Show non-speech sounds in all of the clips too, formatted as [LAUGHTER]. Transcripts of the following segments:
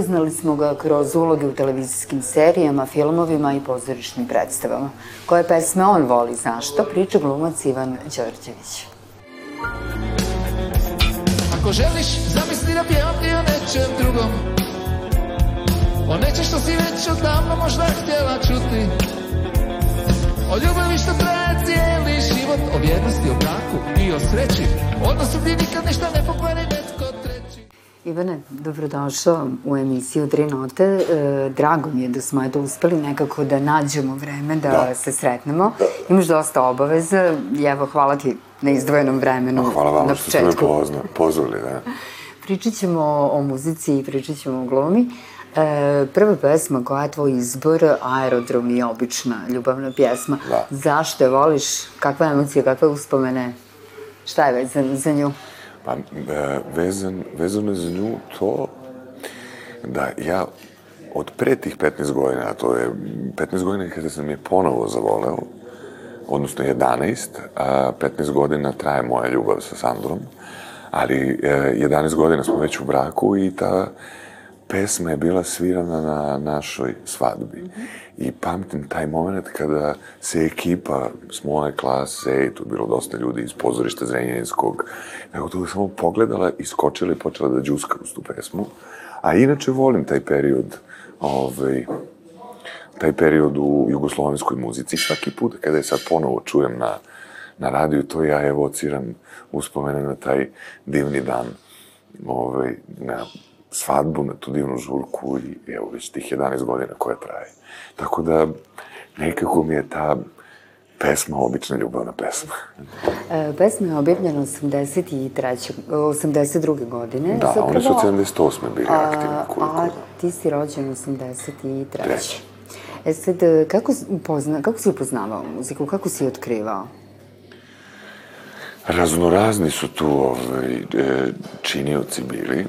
Upoznali smo ga kroz uloge u televizijskim serijama, filmovima i pozorišnim predstavama. Koje pesme on voli, zašto, priča glumac Ivan Đorđević. Ako želiš, zamisli da pjevam ti o nečem drugom O nečem što si već odavno možda htjela čuti O ljubavi što traje cijeli život O vjernosti, o braku i o sreći Odnosu gdje nikad ništa ne pokvari treći Ivane, dobrodošao u emisiju Tri note. E, drago mi je da smo eto uspeli nekako da nađemo vreme da, Da. se sretnemo. Imaš dosta obaveza i evo hvala ti na izdvojenom vremenu Hvala vama na što ste me pozna, pozvali, da. Pričat ćemo o, muzici i pričat ćemo o glumi. E, prva pesma koja je tvoj izbor, Aerodrom je obična ljubavna pjesma. Da. Zašto je voliš? Kakva emocija, kakve uspomene? Šta je vezano za nju? Pa, e, vezan, vezano je za nju to da ja od pre tih 15 godina, a to je 15 godina kada sam je ponovo zavoleo, odnosno 11, a 15 godina traje moja ljubav sa Sandrom, ali e, 11 godina smo već u braku i ta pesma je bila svirana na našoj svadbi. I pamtim taj moment kada se ekipa s moje klase, tu bilo dosta ljudi iz pozorišta Zrenjaninskog, nego tu samo pogledala, iskočila i počela da džuska uz tu pesmu. A inače volim taj period, ovaj, taj period u jugoslovenskoj muzici. Svaki put kada je sad ponovo čujem na, na radiju, to ja evociram uspomene na taj divni dan, ovaj, na svadbu, na tu divnu žurku i evo već tih 11 godina koja traje. Tako da nekako mi je ta pesma obična ljubavna pesma. E, pesma je objavljena 83. 82. godine. Da, zapravo, oni su od 78. bili aktivni. A, Koliko, a ti si rođen 83. Treći. E sad, e, kako, upozna, kako si upoznavao muziku? Kako si je otkrivao? Raznorazni su tu ovaj, e, činioci bili,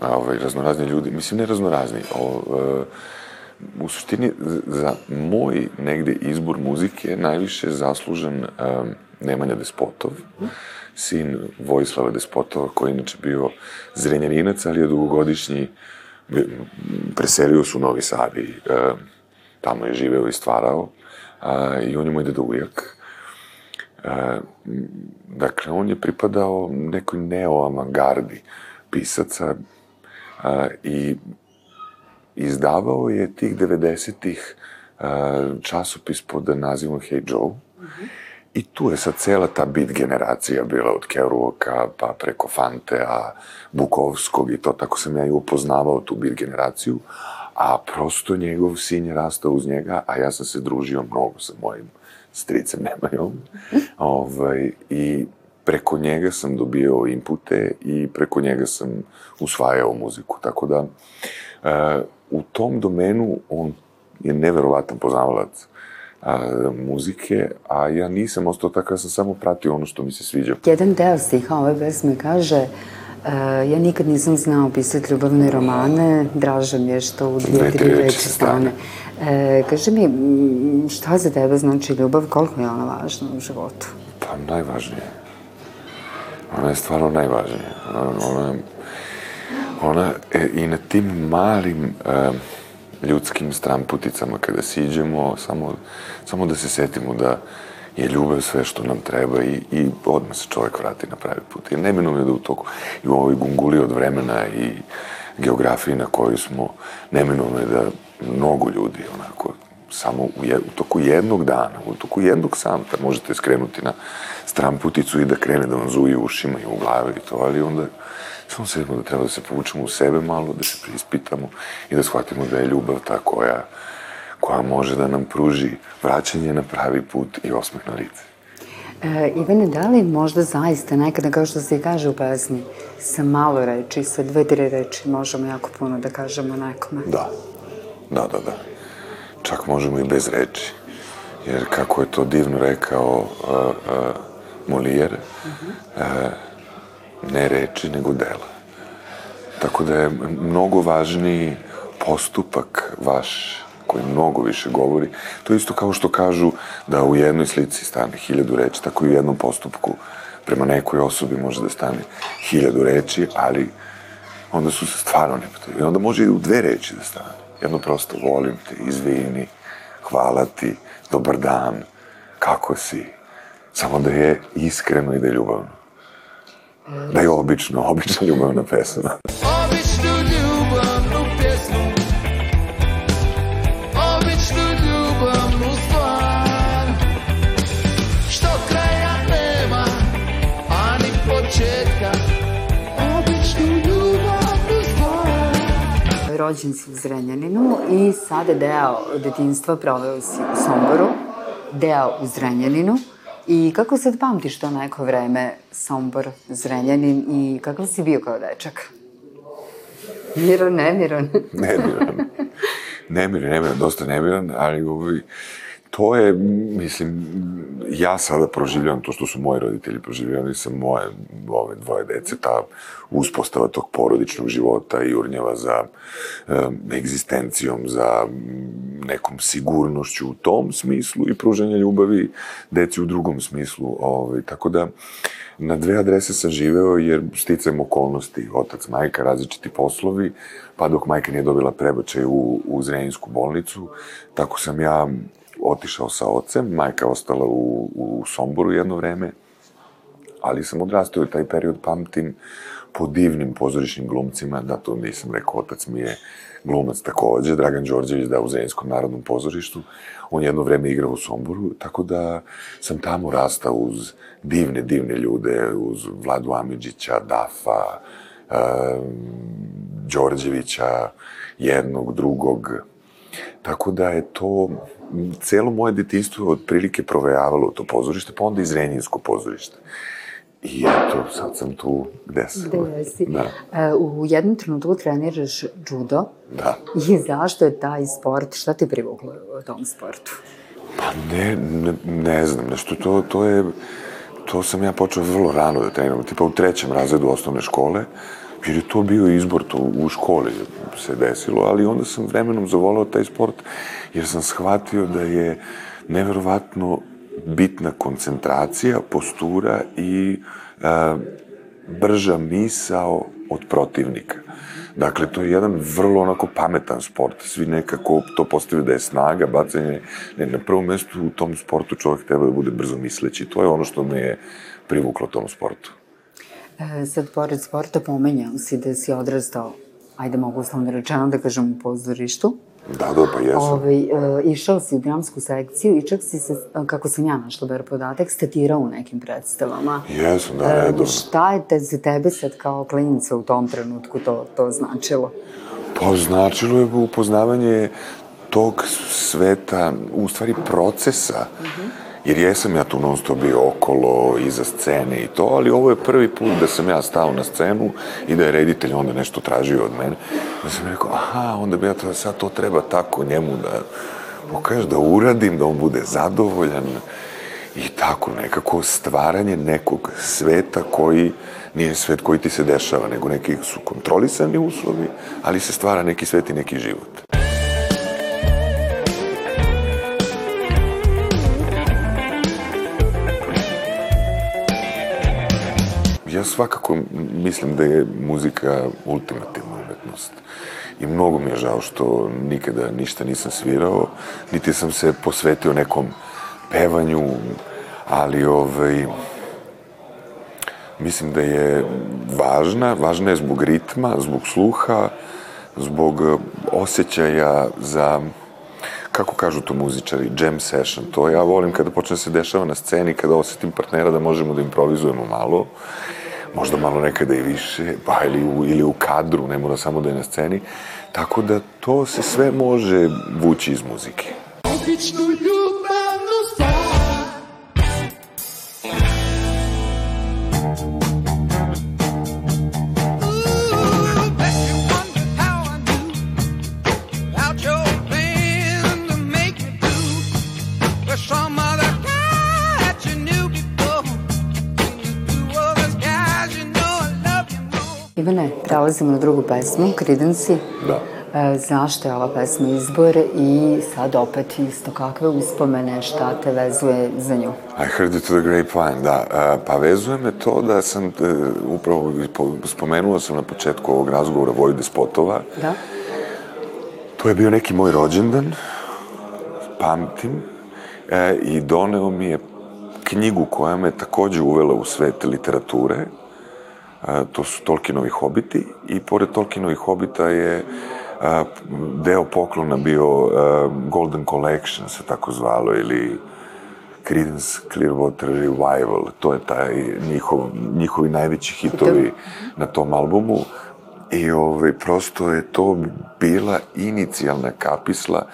a, ovaj, raznorazni ljudi, mislim ne raznorazni, o, e, u suštini za moj negde izbor muzike najviše zaslužen e, Nemanja Despotov, sin Vojislava Despotova, koji je inače bio zrenjaninac, ali je dugogodišnji, preselio su u Novi Sad i tamo je živeo i stvarao, i on je moj deda ujak. E, dakle, on je pripadao nekoj neo-avangardi pisaca a, i izdavao je tih 90-ih a, časopis pod nazivom Hey Joe. I tu je sad cela ta bit generacija bila od Kerouaka pa preko Fantea, Bukovskog i to, tako sam ja i upoznavao tu bit generaciju, a prosto njegov sin je rastao uz njega, a ja sam se družio mnogo sa mojim stricem Nemajom. ovaj, I preko njega sam dobio inpute i preko njega sam usvajao muziku. Tako da, e, u tom domenu on je neverovatan poznavalac a, muzike, a ja nisam ostao tako, ja sam samo pratio ono što mi se sviđa. Jedan deo stiha ove pesme kaže e, ja nikad nisam znao pisati ljubavne romane, draža mi je što u dvije, tri reči stane. E, kaže mi, m, šta za tebe znači ljubav, koliko je ona važna u životu? Pa najvažnije. Ona je stvarno najvažnija. Ona, ona, ona e, i na tim malim e, ljudskim stramputicama kada siđemo, samo, samo da se setimo da je ljubav sve što nam treba i, i odmah se čovjek vrati na pravi put. I neminovno je da u toku i u ovoj gunguli od vremena i geografiji na kojoj smo, neminovno je da mnogo ljudi onako samo u, je, u toku jednog dana, u toku jednog samta možete skrenuti na stramputicu i da krene da vam zuji u ušima i u glavi i to, ali onda samo sedimo da treba da se povučemo u sebe malo, da se preispitamo i da shvatimo da je ljubav ta koja, koja može da nam pruži vraćanje na pravi put i osmeh na lice. E, Ivane, da li možda zaista nekada, kao što se i kaže u pesmi, sa malo reči, sa dve, tri reči možemo jako puno da kažemo nekome? Da, da, da, da. Čak možemo i bez reči. Jer kako je to divno rekao uh, uh, Molière, uh, ne reči, nego dela. Tako da je mnogo važniji postupak vaš koji mnogo više govori. To je isto kao što kažu da u jednoj slici stane hiljadu reči, tako i u jednom postupku prema nekoj osobi može da stane hiljadu reči, ali onda su se stvarno neprijatelji. I onda može i u dve reči da stane. Jedno prosto, volim te, izvini, hvala ti, dobar dan, kako si. Samo da je iskreno i da je ljubavno. Da je obično, obična ljubavna pesma. Rođen si u Zrenjaninu i sada deo detinstva proveo si u Somboru, deo u Zrenjaninu. I kako sad pamtiš to neko vreme, Sombor, Zrenjanin i kakav si bio kao dečak? Miran, nemiran? nemiran. Nemiran, nemiran, dosta nemiran, ali ovaj, to je, mislim, ja sada proživljavam to što su moji roditelji proživljavali sa moje, ove dvoje dece, ta uspostava tog porodičnog života i urnjava za um, egzistencijom, za nekom sigurnošću u tom smislu i pružanje ljubavi deci u drugom smislu. Ovaj, tako da, na dve adrese sam živeo jer sticajem okolnosti, otac, majka, različiti poslovi, pa dok majka nije dobila prebačaj u, u Zrenjinsku bolnicu, tako sam ja otišao sa ocem, majka ostala u, u Somboru jedno vreme, ali sam odrastao i taj period pamtim po divnim pozorišnim glumcima, da to nisam rekao, otac mi je glumac takođe, Dragan Đorđević da u Zrenjskom narodnom pozorištu, on jedno vreme igrao u Somboru, tako da sam tamo rastao uz divne, divne ljude, uz Vladu Amidžića, Dafa, um, Đorđevića, jednog, drugog, Tako da je to, celo moje detinstvo otprilike provejavalo to pozorište, pa onda i Zrenjinsko pozorište. I eto, sad sam tu gde sam. Gde jesi? Da. E, u jednom trenutku treniraš judo. Da. I zašto je taj sport, šta te privuklo u tom sportu? Pa ne, ne, ne znam, nešto to, to je, to sam ja počeo vrlo rano da treniram, tipa u trećem razredu osnovne škole, jer je to bio izbor, to u školi se desilo, ali onda sam vremenom zavolao taj sport, jer sam shvatio da je neverovatno bitna koncentracija, postura i a, brža misao od protivnika. Dakle, to je jedan vrlo onako pametan sport. Svi nekako to postavljaju da je snaga, bacanje. Ne, na prvom mestu u tom sportu čovjek treba da bude brzo misleći. To je ono što me je privuklo tom sportu. E, sad, pored sporta, pomenjao si da si odrastao, ajde mogu uslovno rečeno da kažem u pozorištu. Da, da, pa jesam. Ove, e, išao si u dramsku sekciju i čak si se, kako sam ja našla bar podatak, statirao u nekim predstavama. Jesam, da, redovno. E, šta je te za tebe sad kao klinica u tom trenutku to, to značilo? Pa značilo je upoznavanje tog sveta, u stvari procesa. Mm -hmm. Jer jesam ja tu non stop bio okolo, iza scene i to, ali ovo je prvi put da sam ja stao na scenu i da je reditelj onda nešto tražio od mene. Da sam rekao, aha, onda bi ja to, sad to treba tako njemu da pokažeš, da uradim, da on bude zadovoljan. I tako nekako stvaranje nekog sveta koji nije svet koji ti se dešava, nego neki su kontrolisani uslovi, ali se stvara neki svet i neki život. Ja svakako mislim da je muzika ultimativna umetnost. I mnogo mi je žao što nikada ništa nisam svirao, niti sam se posvetio nekom pevanju, ali ovaj, mislim da je važna, važna je zbog ritma, zbog sluha, zbog osjećaja za kako kažu to muzičari, jam session, to ja volim kada počne da se dešava na sceni, kada osetim partnera da možemo da improvizujemo malo, možda malo nekada i više, pa ili u, ili u kadru, ne mora samo da je na sceni, tako da to se sve može vući iz muzike. Običnu Ivane, prelazimo na drugu pesmu, Credency. Da. E, zašto je ova pesma izbor i sad opet isto kakve uspomene, šta te vezuje za nju? I heard it to the grapevine, da. E, pa vezuje me to da sam, e, upravo spomenuo sam na početku ovog razgovora Voju Despotova. Da. To je bio neki moj rođendan, pamtim, e, i doneo mi je knjigu koja me takođe uvela u svet literature, to su Tolkienovi hobiti, i pored Tolkienovi hobita je a, deo poklona bio a, Golden Collection, se tako zvalo, ili Creedence Clearwater Revival, to je taj njihov, njihovi najveći hitovi na tom albumu. I ovaj, prosto je to bila inicijalna kapisla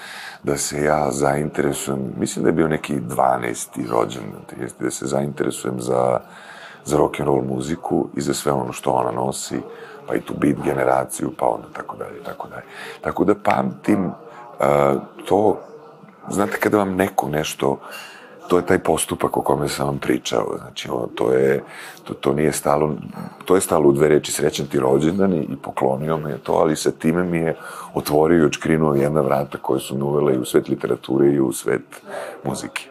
da se ja zainteresujem, mislim da je bio neki 12. rođendan, da se zainteresujem za, za rock and roll muziku i za sve ono što ona nosi pa i tu bit generaciju, pa onda tako dalje, tako dalje. Tako da pamtim uh, to, znate kada vam neko nešto, to je taj postupak o kome sam vam pričao, znači ono, to je, to, to nije stalo, to je stalo u dve reči srećan ti rođendan i, poklonio me to, ali sa time mi je otvorio i očkrinuo jedna vrata koje su me uvele i u svet literature i u svet muzike.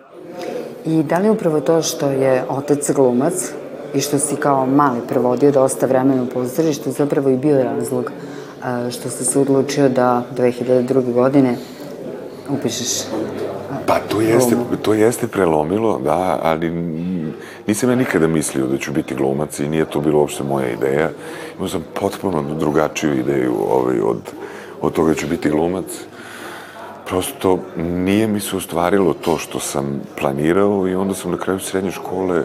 I da li upravo to što je otac glumac, i što si kao mali prevodio dosta vremena u pozorištu, zapravo i bio razlog što si se odlučio da 2002. godine upišeš Pa to jeste, to jeste prelomilo, da, ali nisam ja nikada mislio da ću biti glumac i nije to bilo uopšte moja ideja. Imao sam potpuno drugačiju ideju ovaj, od, od toga da ću biti glumac. Prosto nije mi se ostvarilo to što sam planirao i onda sam na kraju srednje škole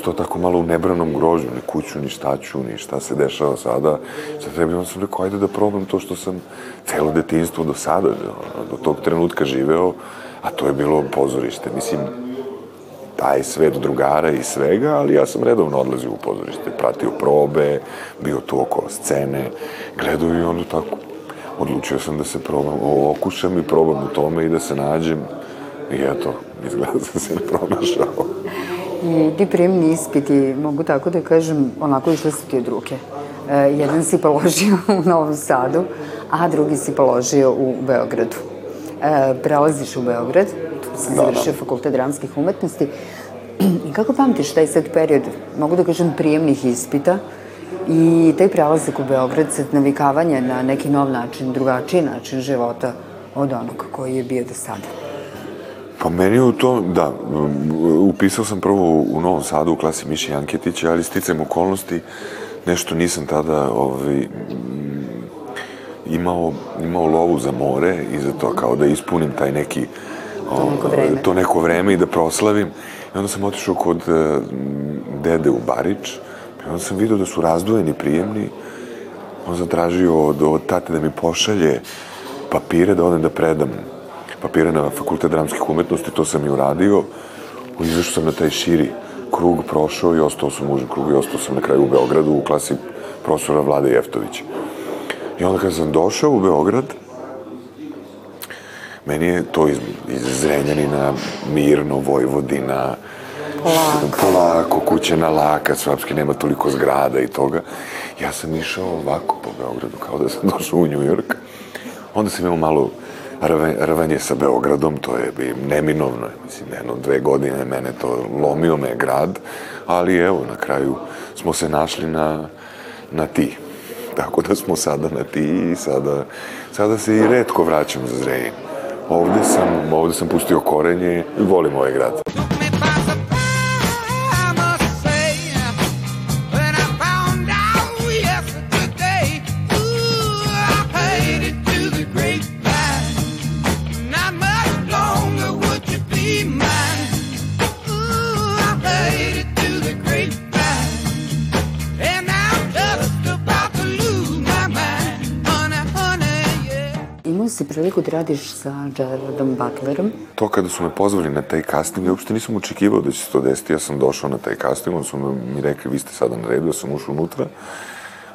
ostao tako malo u nebranom grožu, ni kuću, ni šta ću, ni šta se dešava sada. Sad treba, onda sam rekao, ajde da probam to što sam celo detinstvo do sada, do tog trenutka živeo, a to je bilo pozorište. Mislim, taj svet drugara i svega, ali ja sam redovno odlazio u pozorište, pratio probe, bio tu okolo scene, gledao i onda tako odlučio sam da se probam, okušam i probam u tome i da se nađem. I eto, izgleda da sam se pronašao. I ti prijemni ispiti, mogu tako da kažem, onako išli su ti od ruke. E, jedan si položio [LAUGHS] u Novom Sadu, a drugi si položio u Beogradu. E, prelaziš u Beograd, tu si da, završio da. fakultet dramskih umetnosti. [CLEARS THROAT] I kako pamtiš taj sad period, mogu da kažem, prijemnih ispita i taj prelazak u Beograd, sad navikavanje na neki nov način, drugačiji način života od onog koji je bio do sada? Pa meni u to, da, upisao sam prvo u Novom Sadu u klasi Miše Janketića, ali sticam okolnosti, nešto nisam tada ovaj, imao, imao lovu za more i za to kao da ispunim taj neki to neko vreme, to neko vreme i da proslavim. I onda sam otišao kod uh, dede u Barič i onda sam vidio da su razdvojeni prijemni. On zatražio od, od tate da mi pošalje papire da odem da predam papire na fakultet dramskih umetnosti, to sam i uradio. Izašao sam na taj širi krug, prošao i ostao sam u užem krugu i ostao sam na kraju u Beogradu u klasi profesora Vlade Jeftovića. I onda kad sam došao u Beograd, meni je to iz, iz Zrenjanina, Mirno, Vojvodina, polako, polako kuće na laka, svapski nema toliko zgrada i toga. Ja sam išao ovako po Beogradu, kao da sam [LAUGHS] došao u New York. Onda sam imao malo rvanje sa Beogradom, to je neminovno, mislim, jedno, dve godine mene to lomio me grad, ali evo, na kraju smo se našli na, na ti. Tako da smo sada na ti i sada, sada se i redko vraćam za Zrenjin. Ovde sam, ovde sam pustio korenje i volim ovaj grad. Priliku da radiš sa Gerardom Butlerom. To kada su me pozvali na taj casting, ja uopšte nisam očekivao da će se to desiti. Ja sam došao na taj casting, on su mi rekli, vi ste sada na redu, ja sam ušao unutra.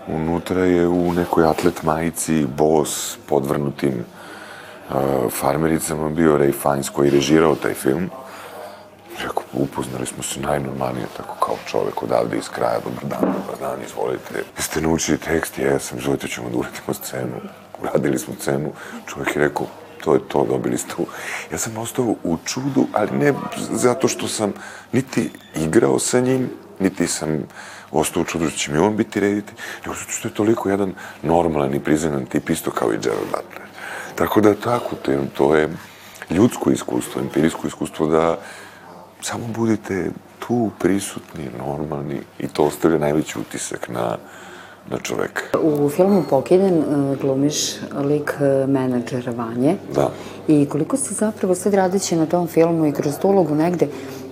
Unutra je u nekoj atlet majici, bos, podvrnutim uh, farmericama bio Ray Fiennes koji je režirao taj film. Rekao, upoznali smo se najnormalnije, tako kao čovek odavde iz kraja, dobar dan, dobar dan, izvolite. Jeste naučili tekst, ja sam, izvolite, ćemo da uradimo scenu uradili smo cenu, čovjek je rekao, to je to, dobili ste. Ja sam ostao u čudu, ali ne zato što sam niti igrao sa njim, niti sam ostao u čudu što će mi on biti reditelj, nego što je toliko jedan normalan i priznanan tip, isto kao i Gerald Butler. Tako da tako, to je, to je ljudsko iskustvo, empirijsko iskustvo da samo budite tu prisutni, normalni i to ostavlja najveći utisak na, na čoveka. U filmu Pokiden e, glumiš lik e, menadžera Vanje. Da. I koliko si zapravo sad radeći na tom filmu i kroz tu ulogu negde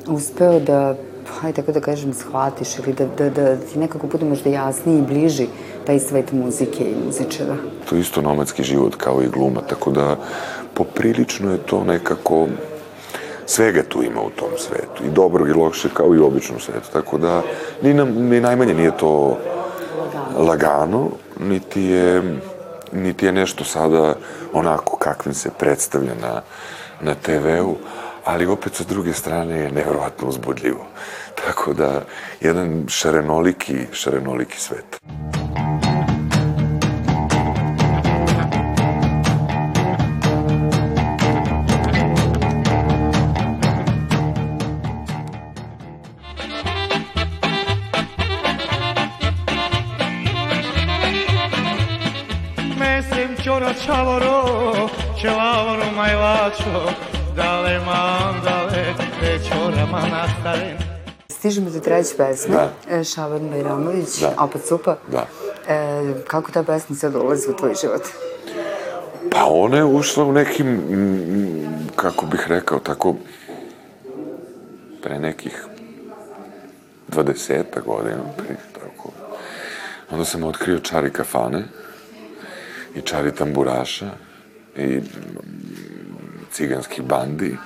uspeo da hajde tako da kažem, shvatiš ili da, da, da ti nekako bude možda jasniji i bliži taj svet muzike i muzičara. To je isto nomadski život kao i gluma, tako da poprilično je to nekako svega tu ima u tom svetu, i dobrog i loše kao i u običnom svetu, tako da ni, nam, ni najmanje nije to lagano, niti je niti je nešto sada onako kakvim se predstavlja na, na TV-u, ali opet sa druge strane je nevrovatno uzbudljivo. Tako da, jedan šarenoliki, šarenoliki svet. Ciavoro, ciavoro mai lacio, dale mandale, te čora manastare. Stižemo do treće pesme, Da. e, Šaban Bajramović, Da. opet supa. Da. E, kako ta pesma sad ulazi u tvoj život? Pa ona je ušla u nekim, kako bih rekao, tako, pre nekih dvadeseta godina, pre, tako. Onda sam otkrio čari kafane i čari tamburaša i ciganskih bandi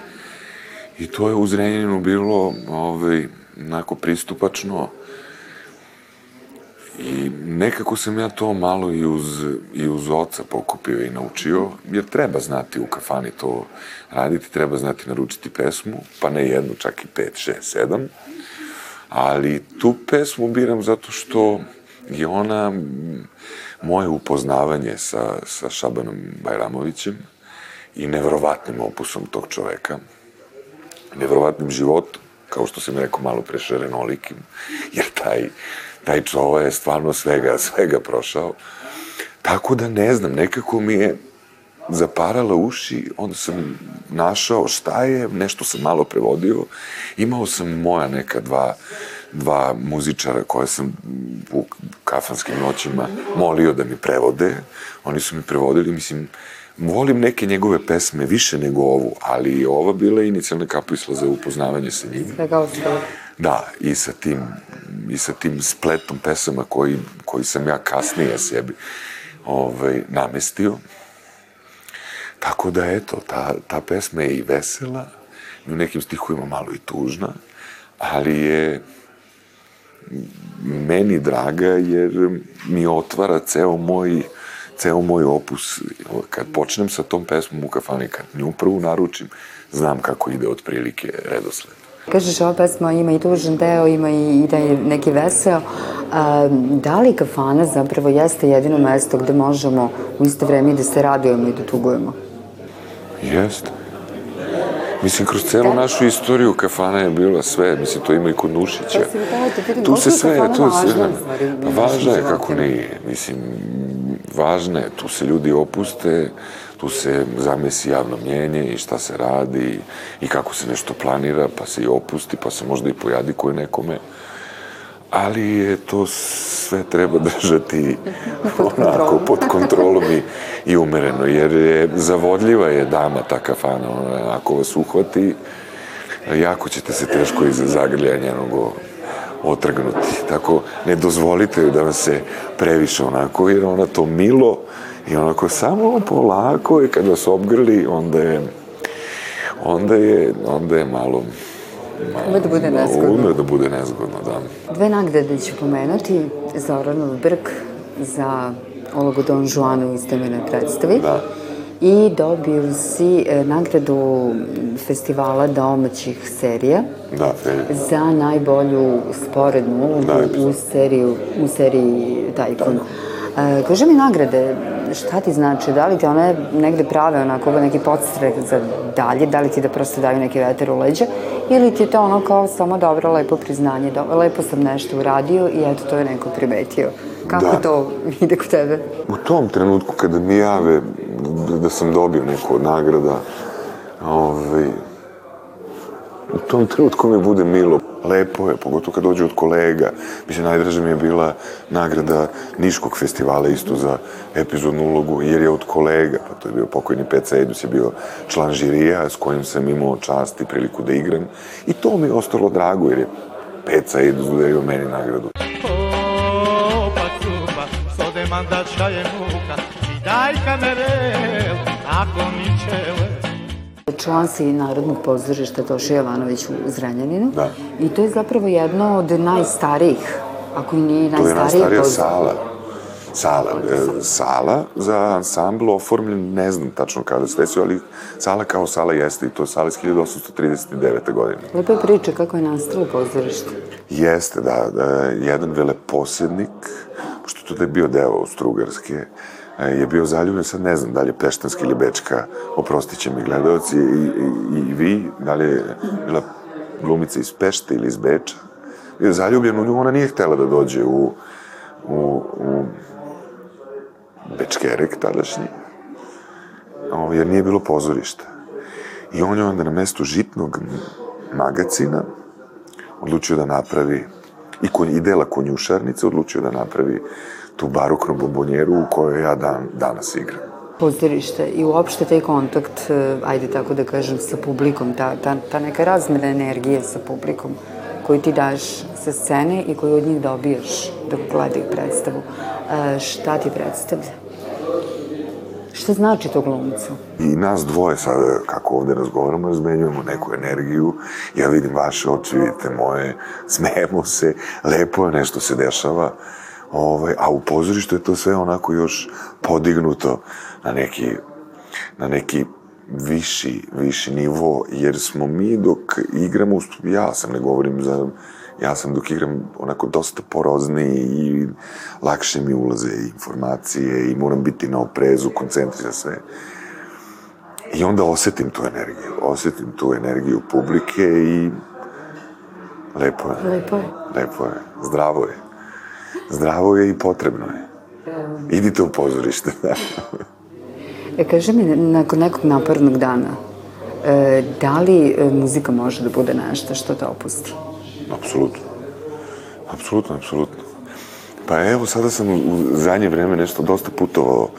i to je u Zrenjaninu bilo ovaj, onako pristupačno I nekako sam ja to malo i uz, i uz oca pokupio i naučio, jer treba znati u kafani to raditi, treba znati naručiti pesmu, pa ne jednu, čak i pet, šest, sedam. Ali tu pesmu biram zato što je ona moje upoznavanje sa, sa Šabanom Bajramovićem i nevrovatnim opusom tog čoveka, nevrovatnim životom, kao što sam rekao malo pre šarenolikim, jer taj, taj čova je stvarno svega, svega prošao. Tako da ne znam, nekako mi je zaparala uši, onda sam našao šta je, nešto sam malo prevodio, imao sam moja neka dva, dva muzičara koje sam u kafanskim noćima molio da mi prevode, oni su mi prevodili, mislim, volim neke njegove pesme više nego ovu, ali ova bila je inicijalna kapisla za upoznavanje sa njim. Svega ostalo. Da, i sa tim, i sa tim spletom pesama koji, koji sam ja kasnije sebi ovaj, namestio. Tako da, eto, ta, ta pesma je i vesela, u nekim stihovima malo i tužna, ali je meni draga jer mi otvara ceo moj ceo moj opus. Kad počnem sa tom pesmom u kafani, kad nju prvu naručim, znam kako ide otprilike redosled. Kažeš, ova pesma ima i tužan deo, ima i, i da je neki veseo. A, da li kafana zapravo jeste jedino mesto gde možemo u isto vreme da se radujemo i da tugujemo? Jeste. Mislim, kroz celu našu istoriju kafana je bila sve, mislim, to ima i kod Nušića. Se da pitam, Tu se sve, tu je sve, pa važna je, kako nije, mislim, važna je, tu se ljudi opuste, tu se zamesi javno mnjenje i šta se radi i kako se nešto planira, pa se i opusti, pa se možda i pojadikuje nekome, ali je to sve treba držati Pod onako, pod kontrolom i, i umereno, jer je zavodljiva je dama ta kafana, ona, ako vas uhvati, jako ćete se teško iza zagrljaja njenog otrgnuti. Tako, ne dozvolite joj da vam se previše onako, jer ona to milo i onako samo polako i kad vas obgrli, onda je, onda je, onda je malo Ume da bude nezgodno. Ume da bude nezgodno, da. Dve nagrade ću pomenuti. Zoranov Brk za ulogu Don Juana u istomenoj predstavi. Da. I dobio si e, nagradu festivala domaćih serija Da, Felje. za najbolju sporednu ulogu Da, u, seriju, u seriji Tajkun. E, kaži mi nagrade, šta ti znači? Da li ti one negde prave onako neki podstrek za dalje? Da li ti da prosto daju neki veter u leđa? Ili ti je to ono kao samo dobro, lepo priznanje, do, lepo sam nešto uradio i eto to je neko primetio. Kako Da. to [LAUGHS] ide kod tebe? U tom trenutku kada mi jave da sam dobio neku od nagrada, ovaj, u tom trenutku mi bude milo. Lepo je, pogotovo kad dođe od kolega. Mislim, najdraže mi je bila nagrada Niškog festivala isto za epizodnu ulogu, jer je od kolega, pa to je bio pokojni Peca Edus, je bio član žirija s kojim sam imao čast i priliku da igram. I to mi je ostalo drago, jer je Peca Edus dodelio meni nagradu. Je muka daj kamerel, ako mi čele Član si Narodnog pozorišta Toša Jovanović u Zrenjaninu. Da. I to je zapravo jedno od najstarijih, ako i nije To je najstarije najstarija pozorište. sala. Sala, e, sala za ansambl oformljen, ne znam tačno kada se desio, ali sala kao sala jeste i to je sala iz 1839. godine. Lepa je priča kako je nastalo pozorište. Jeste, da, da jedan veleposjednik, pošto to je bio deo Austrougarske, e, je bio zaljubljen, sad ne znam da li je Peštanska ili Bečka, oprostit će mi gledalci, i, i, i vi, da li je bila glumica iz Pešte ili iz Beča, je zaljubljen u nju, ona nije htela da dođe u, u, u Bečkerek tadašnji, jer nije bilo pozorišta. I on je onda na mestu žitnog magacina odlučio da napravi i, konj, i dela konjušarnice odlučio da napravi tu baroknu bombonjeru u kojoj ja dan, danas igram. Pozorište i uopšte taj kontakt, e, ajde tako da kažem, sa publikom, ta, ta, ta neka razmena energije sa publikom koju ti daš sa scene i koju od njih dobijaš dok gledaju predstavu. E, šta ti predstavlja? Šta znači to glumcu? I nas dvoje sada, kako ovde razgovaramo, razmenjujemo neku energiju. Ja vidim vaše oči, vidite moje, smejemo se, lepo je, nešto se dešava. Ovaj, a u pozorištu je to sve onako još podignuto na neki, na neki viši, viši nivo, jer smo mi dok igramo, ja sam, ne govorim za, ja sam dok igram onako dosta porozniji i lakše mi ulaze informacije i moram biti na oprezu, koncentrisan sve. I onda osetim tu energiju, osetim tu energiju publike i lepo je, Lepo je. lepo je, zdravo je. Zdravo je i potrebno je. Idite u pozorište. [LAUGHS] E, kaži mi, nakon nekog napornog dana, e, da li e, muzika može da bude nešto što te opusti? Apsolutno. Apsolutno, apsolutno. Pa evo, sada sam u, u zadnje vreme nešto dosta putovao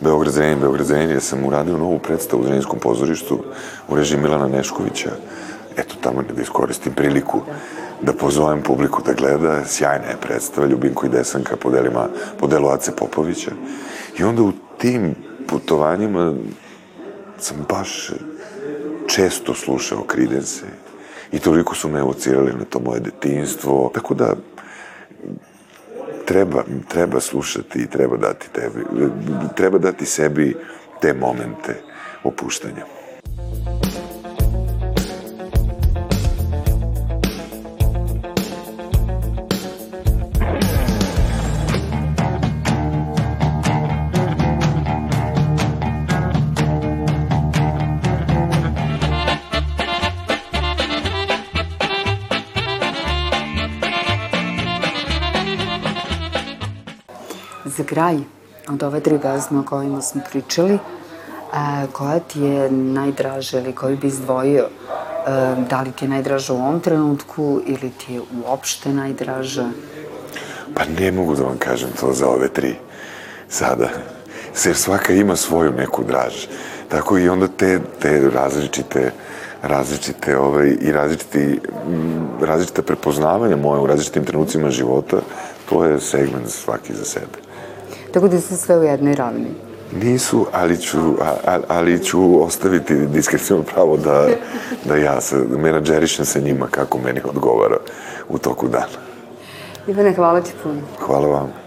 Beograd Zrenjanin, Beograd Zrenjanin, jer sam uradio novu predstavu u Zrenjaninskom pozorištu u režiji Milana Neškovića. Eto, tamo da iskoristim priliku da pozovem publiku da gleda. Sjajna je predstava, Ljubinko i Desanka po, delima, po delu Ace Popovića. I onda u tim putovanjima sam baš često slušao Creedence i toliko su me evocirali na to moje detinstvo, tako da treba, treba slušati i treba dati tebi, treba dati sebi te momente opuštanja. Kraj, od ove tri pesme o kojima smo pričali, a, koja ti je najdraža ili koju bi izdvojio? A, da li ti je najdraža u ovom trenutku ili ti je uopšte najdraža? Pa ne mogu da vam kažem to za ove tri sada. Jer svaka ima svoju neku draž. Tako i onda te, te različite različite ovaj, i različiti, m, različite prepoznavanja moje u različitim trenucima života, to je segment svaki za sebe. Tako da su sve u jednoj ravni. Nisu, ali ću, a, a, ali ću ostaviti diskrecijno pravo da, da ja se, menadžerišem sa njima kako meni odgovara u toku dana. Ivane, hvala ti puno. Hvala vam.